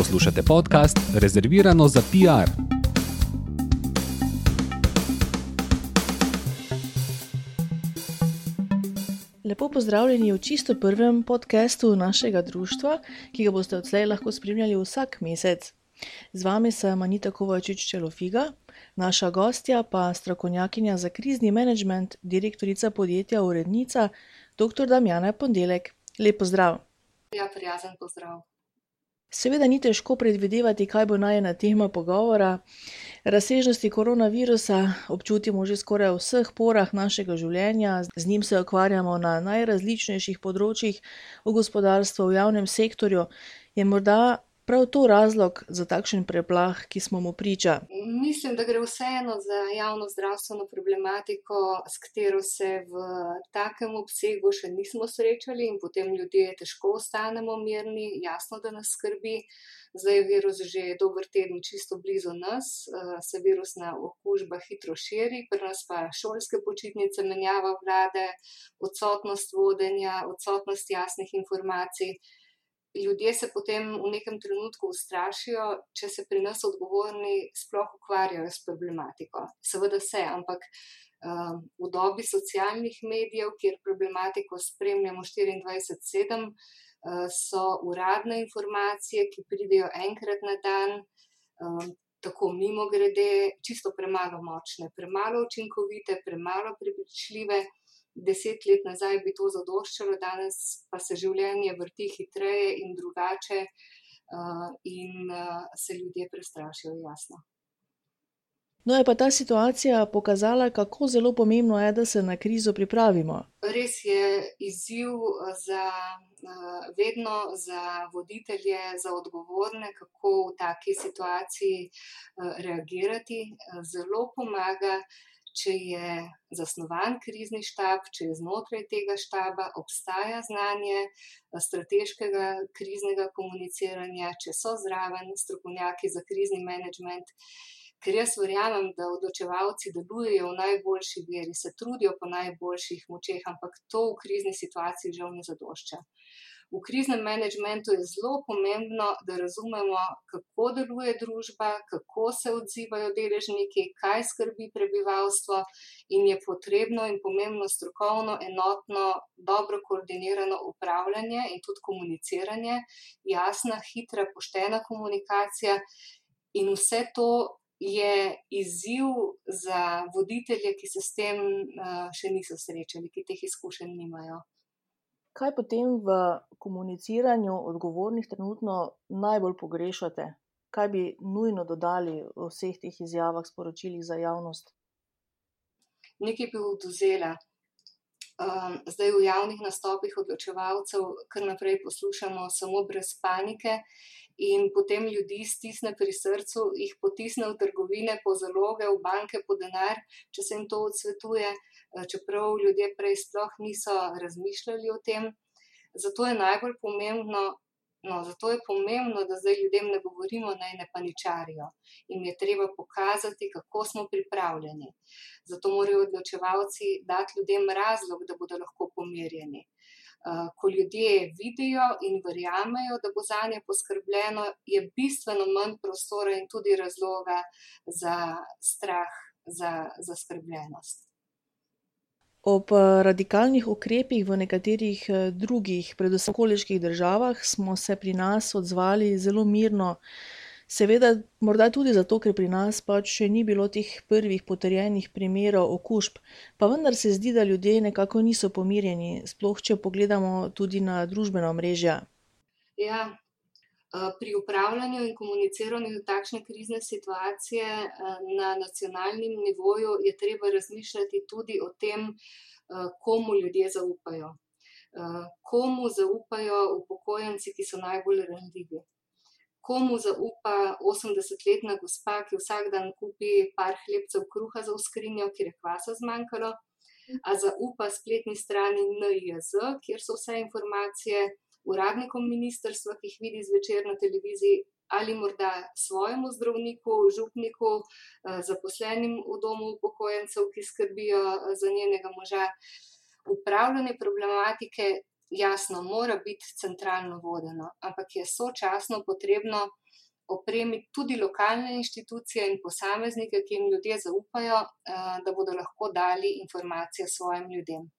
Poslušate podcast Rezervirano za PR. Lepo pozdravljeni v čisto prvem podkastu našega društva, ki ga boste odslej lahko spremljali vsak mesec. Z vami sem Anita Kovačič Čelofiga, naša gostja pa strokovnjakinja za krizni menedžment, direktorica podjetja Urednica, dr. Damjana Pondelek. Lep pozdrav. Ja, prijazen pozdrav. Seveda ni težko predvidevati, kaj bo najena tema pogovora. Razsežnosti koronavirusa občutimo že skoraj v vseh porah našega življenja, z njim se ukvarjamo na najrazličnejših področjih, v gospodarstvu, v javnem sektorju. Je morda prav to razlog za takšen preplah, ki smo mu priča? Mislim, da gre vseeno za javno zdravstveno problematiko, s katero se v takem obsegu še nismo srečali in potem ljudje težko ostanemo mirni, jasno, da nas skrbi. Zdaj je virus že dober teden čisto blizu nas, eh, se virusna okužba hitro širi, pri nas pa šolske počitnice menjava vlade, odsotnost vodenja, odsotnost jasnih informacij ljudje se potem v nekem trenutku ustrašijo, če se pri nas odgovorni sploh ukvarjajo s problematiko. Seveda se, ampak um, v dobi socialnih medijev, kjer problematiko spremljamo 24-7, uh, so uradne informacije, ki pridejo enkrat na dan. Um, Tako mimo grede, čisto premalo močne, premalo učinkovite, premalo prepričljive, deset let nazaj bi to zadoščalo, danes pa se življenje vrti hitreje in drugače, uh, in uh, se ljudje prestrašijo, jasno. No, je pa ta situacija pokazala, kako zelo pomembno je, da se na krizo pripravimo. Res je izziv za vedno za voditelje, za odgovorne, kako v taki situaciji reagirati. Zelo pomaga, če je zasnovan krizni štab, če je znotraj tega štaba obstaja znanje strateškega kriznega komuniciranja, če so zraven strokovnjaki za krizni menedžment. Ker jaz verjamem, da odločevalci delujejo v najboljši veri, se trudijo po najboljših močeh, ampak to v krizni situaciji žal ne zadošča. V kriznem menedžmentu je zelo pomembno, da razumemo, kako deluje družba, kako se odzivajo deležniki, kaj skrbi prebivalstvo, in je potrebno in pomembno strokovno, enotno, dobro koordinirano upravljanje in tudi komuniciranje, jasna, hitra, poštena komunikacija. In vse to je izziv za voditelje, ki se s tem uh, še niso srečali, ki teh izkušenj nimajo. Kaj potem v komuniciranju odgovornih trenutno najbolj pogrešate? Kaj bi nujno dodali v vseh teh izjavah, sporočilih za javnost? Nekaj bi oduzela. Um, zdaj v javnih nastopih odločevalcev kar naprej poslušamo samo brez panike, in potem ljudi stisne pri srcu, jih potisne v trgovine, po zaloge, v banke, po denar, če se jim to odsvetuje. Eh, čeprav ljudje prej sploh niso razmišljali o tem. Zato je najbolj pomembno, no, zato je pomembno da zdaj ljudem ne govorimo, naj ne paničarijo in je treba pokazati, kako smo pripravljeni. Zato morajo odločevalci dati ljudem razlog, da bodo lahko pomirjeni. Eh, ko ljudje vidijo in verjamejo, da bo za nje poskrbljeno, je bistveno manj prostora in tudi razloga za strah, za zaskrbljenost. Ob eh, radikalnih ukrepih v nekaterih eh, drugih, predvsem okoliških državah, smo se pri nas odzvali zelo mirno. Seveda, morda tudi zato, ker pri nas pač še ni bilo teh prvih potrjenih primerov okužb, pa vendar se zdi, da ljudje nekako niso pomirjeni, sploh če pogledamo tudi na družbena omrežja. Ja, Eh, pri upravljanju in komuniciranju takšne krizne situacije eh, na nacionalnem nivoju je treba razmišljati tudi o tem, eh, komu ljudje zaupajo. Komu zaupajo upokojenci, ki so najbolj ranljivi. Komu zaupa 80-letna gospa, ki vsak dan kupi par hlebcev kruha za uskrinjo, ker je kvasa zmanjkalo, a zaupa spletni strani NIJZ, kjer so vse informacije uradnikom ministrstva, ki jih vidi zvečer na televiziji, ali morda svojemu zdravniku, župniku, eh, zaposlenim v domu upokojencev, ki skrbijo eh, za njenega moža. Upravljanje problematike, jasno, mora biti centralno vodeno, ampak je sočasno potrebno opremiti tudi lokalne inštitucije in posameznike, ki jim ljudje zaupajo, da bodo lahko dali informacije svojim ljudem.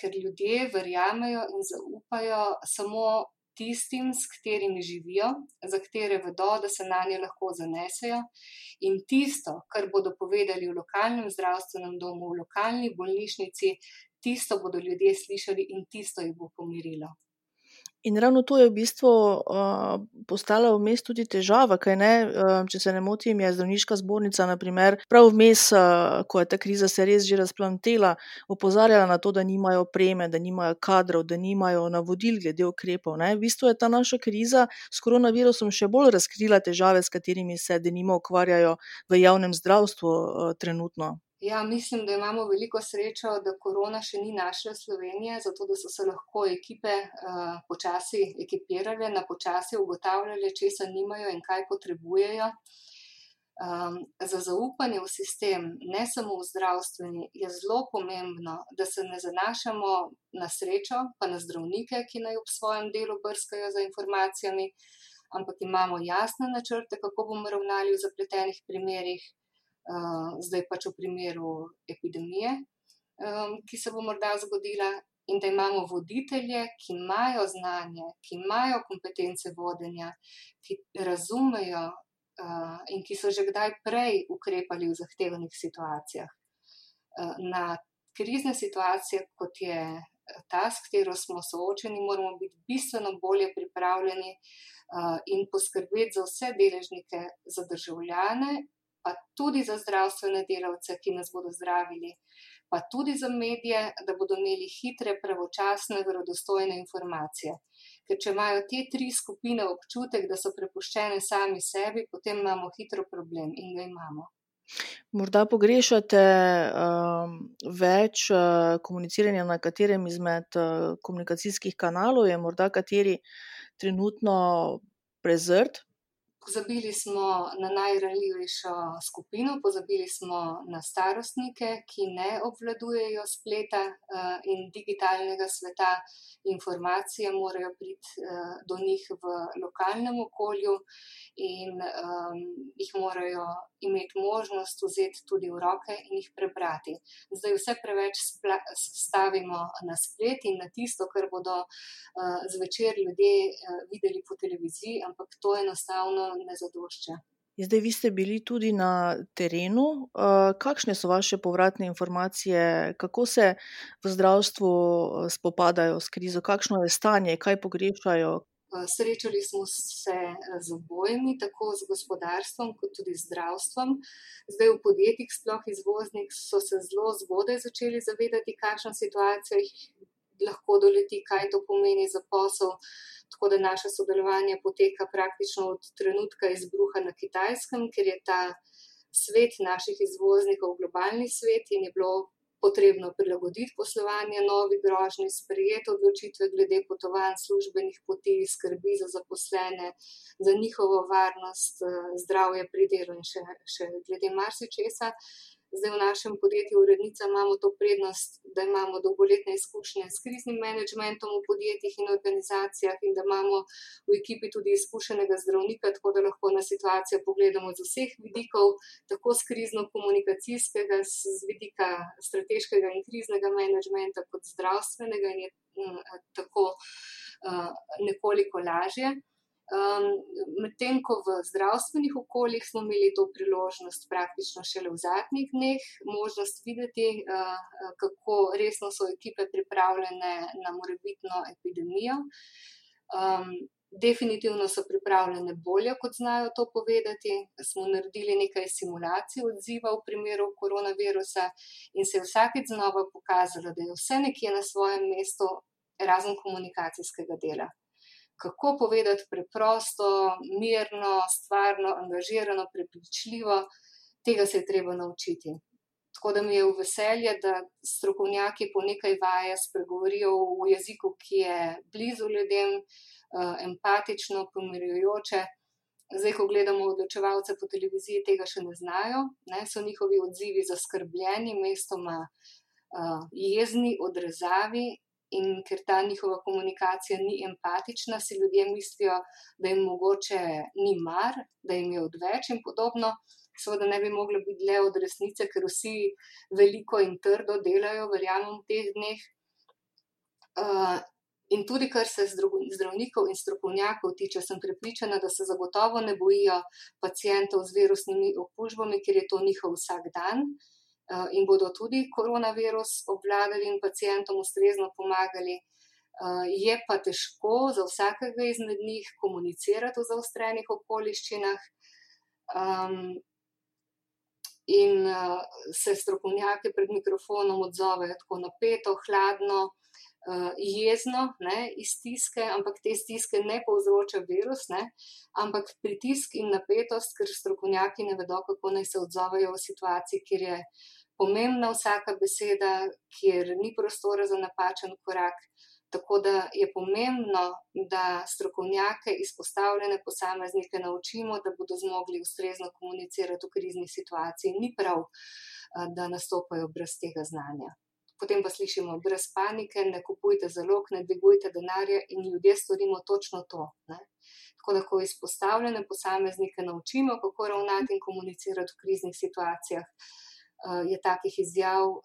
Ker ljudje verjamejo in zaupajo samo tistim, s katerimi živijo, za katere vedo, da se na nje lahko zanesejo. In tisto, kar bodo povedali v lokalnem zdravstvenem domu, v lokalni bolnišnici, tisto bodo ljudje slišali in tisto jih bo pomirilo. In ravno to je v bistvu uh, postala vmes tudi težava, kaj ne, uh, če se ne motim, je zdravniška zbornica, naprimer, prav vmes, uh, ko je ta kriza se res že razplantela, opozarjala na to, da nimajo opreme, da nimajo kadrov, da nimajo navodil glede ukrepov. Ne. V bistvu je ta naša kriza s koronavirusom še bolj razkrila težave, s katerimi se denimo ukvarjajo v javnem zdravstvu uh, trenutno. Ja, mislim, da imamo veliko srečo, da korona še ni našla Slovenije, zato da so se lahko ekipe uh, počasi ekipirale, na počasi ugotavljale, če se nimajo in kaj potrebujejo. Um, za zaupanje v sistem, ne samo v zdravstveni, je zelo pomembno, da se ne zanašamo na srečo, pa na zdravnike, ki naj ob svojem delu brskajo za informacijami, ampak imamo jasne načrte, kako bomo ravnali v zapletenih primerih zdaj pač v primeru epidemije, ki se bo morda zgodila, in da imamo voditelje, ki imajo znanje, ki imajo kompetence vodenja, ki razumejo uh, in ki so že kdaj prej ukrepali v zahtevnih situacijah. Uh, na krizne situacije, kot je ta, s katero smo soočeni, moramo biti bistveno bolje pripravljeni. In poskrbeti za vse deležnike, za državljane, pa tudi za zdravstvene delavce, ki nas bodo zdravili, pa tudi za medije, da bodo imeli hitre, pravočasne, verodostojne informacije. Ker če imajo te tri skupine občutek, da so prepuščene sami sebi, potem imamo hitro problem in ga imamo. Morda pogrešate um, več uh, komuniciranja na katerem izmed uh, komunikacijskih kanalov, je morda kateri trenutno prezrt, Pozabili smo na najranljivejšo skupino, pozabili smo na starostnike, ki ne obvladujejo spleta uh, in digitalnega sveta. Informacije morajo priti uh, do njih v lokalnem okolju in um, jih morajo imeti možnost vzeti tudi v roke in jih prebrati. Zdaj vse preveč stavimo na splet in na tisto, kar bodo uh, zvečer ljudje uh, videli po televiziji, ampak to enostavno ne zadošča. Zdaj, vi ste bili tudi na terenu. Uh, kakšne so vaše povratne informacije, kako se v zdravstvu spopadajo s krizo, kakšno je stanje, kaj pogrešajo, Eh, srečali smo se eh, z obojimi, tako z gospodarstvom, kot tudi z zdravstvom. Zdaj v podjetjih, sploh izvoznik, so se zelo zgodaj začeli zavedati, kakšna situacija jih lahko doleti, kaj to pomeni za posel. Tako da naše sodelovanje poteka praktično od trenutka izbruha na kitajskem, ker je ta svet naših izvoznikov globalni svet in je bilo potrebno prilagoditi poslovanje novi grožnji, sprejeti odločitve glede potovanj, službenih poti, skrbi za zaposlene, za njihovo varnost, eh, zdravje pri delu in še, še glede marsičesa. Zdaj v našem podjetju Urednica imamo to prednost, da imamo dolgoletne izkušnje s kriznim menedžmentom v podjetjih in organizacijah in da imamo v ekipi tudi izkušenega zdravnika, tako da lahko na situacijo pogledamo z vseh vidikov, tako z krizno-komunikacijskega, z vidika strateškega in kriznega menedžmenta, kot zdravstvenega in je tako nekoliko lažje. Um, Medtem ko v zdravstvenih okoljih smo imeli to priložnost praktično šele v zadnjih dneh, možnost videti, uh, kako resno so ekipe pripravljene na morebitno epidemijo. Um, definitivno so pripravljene bolje, kot znajo to povedati. Smo naredili nekaj simulacij odziva v primeru koronavirusa in se je vsakeč znova pokazalo, da je vse nekje na svojem mestu, razen komunikacijskega dela kako povedati preprosto, mirno, stvarno, angažirano, prepričljivo, tega se je treba naučiti. Tako da mi je v veselje, da strokovnjaki po nekaj vaje spregovorijo v jeziku, ki je blizu ljudem, eh, empatično, pomirjujoče. Zdaj, ko gledamo odločevalce po televiziji, tega še ne znajo, ne, so njihovi odzivi zaskrbljeni, mestoma uh, jezni, odrezavi in ker ta njihova komunikacija ni empatična, si ljudje mislijo, da jim mogoče ni mar, da jim je odveč in podobno. Seveda ne bi moglo biti dlje od resnice, ker vsi veliko in trdo delajo, verjamem, v teh dneh. Uh, in tudi, kar se zdravnikov in strokovnjakov tiče, sem prepričana, da se zagotovo ne bojijo pacijentov z virusnimi okužbami, ker je to njihov vsak dan. Uh, in bodo tudi koronavirus obvladali in pacijentom ustrezno pomagali. Eh, je pa težko za vsakega izmed njih komunicirati v zaostrenih okoliščinah. Um, in uh, se strokovnjaki pred mikrofonom odzovejo tako napeto, hladno, jezno, ne, iz stiske, ampak te stiske ne povzroča virus, ne, ampak pritisk in napetost, ker strokovnjaki ne vedo, kako naj se odzovejo v situaciji, kjer je uh, pomembna vsaka beseda, kjer ni prostora za napačen korak. Tako da je pomembno, da strokovnjake izpostavljene posameznike naučimo, da bodo zmogli ustrezno komunicirati v krizni situaciji. Ni prav, da nastopajo brez tega znanja. Potem pa slišimo, brez panike, ne kupujte zalog, ne dvigujte denarja in ljudje storimo točno to. Ne? Tako da, ko izpostavljene posameznike naučimo, kako ravnati in komunicirati v kriznih situacijah, uh, je takih izjav,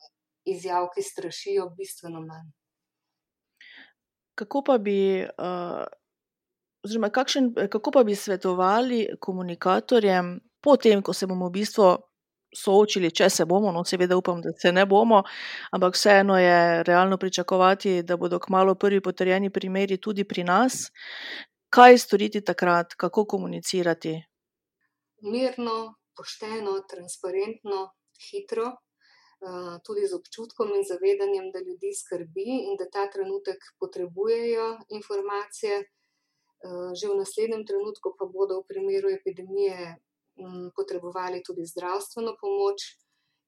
izjav, ki strašijo, bistveno manj. Kako pa bi, uh, oziroma kakšen, kako pa bi svetovali komunikatorjem, potem, ko se bomo v bistvu soočili, če se bomo, no, seveda upam, da se ne bomo, ampak vseeno je realno pričakovati, da bodo kmalo prvi potrjeni primeri tudi pri nas. Kaj storiti takrat, kako komunicirati? Mirno, pošteno, transparentno, hitro, eh, tudi z občutkom in zavedanjem, da ljudi skrbi in da ta trenutek potrebujejo informacije. Eh, že v naslednjem trenutku pa bodo v primeru epidemije mm, potrebovali tudi zdravstveno pomoč,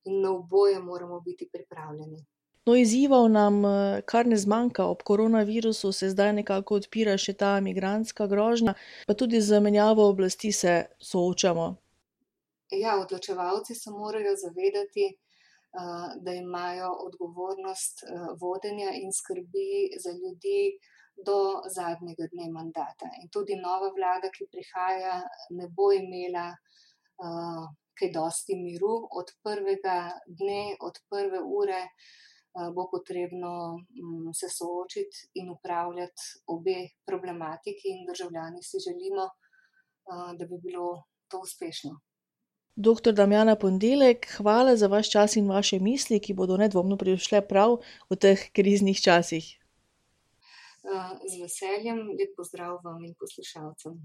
in na oboje moramo biti pripravljeni. No, izzivov nam eh, kar ne zmanjka. Ob koronavirusu se zdaj nekako odpira še ta imigrantska grožnja, pa tudi z menjavo oblasti se soočamo ja, odločevalci se morajo zavedati, uh, da imajo odgovornost uh, vodenja in skrbi za ljudi do zadnjega dne mandata. In tudi nova vlada, ki prihaja, ne bo imela uh, kaj dosti miru od prvega dne, od prve ure. Bo potrebno se soočiti in upravljati obe problematiki, in državljani si želimo, da bi bilo to uspešno. Doktor Damjana Pondelek, hvala za vaš čas in vaše misli, ki bodo nedvomno prišle prav v teh kriznih časih. Z veseljem, lep pozdrav vam in poslušalcem.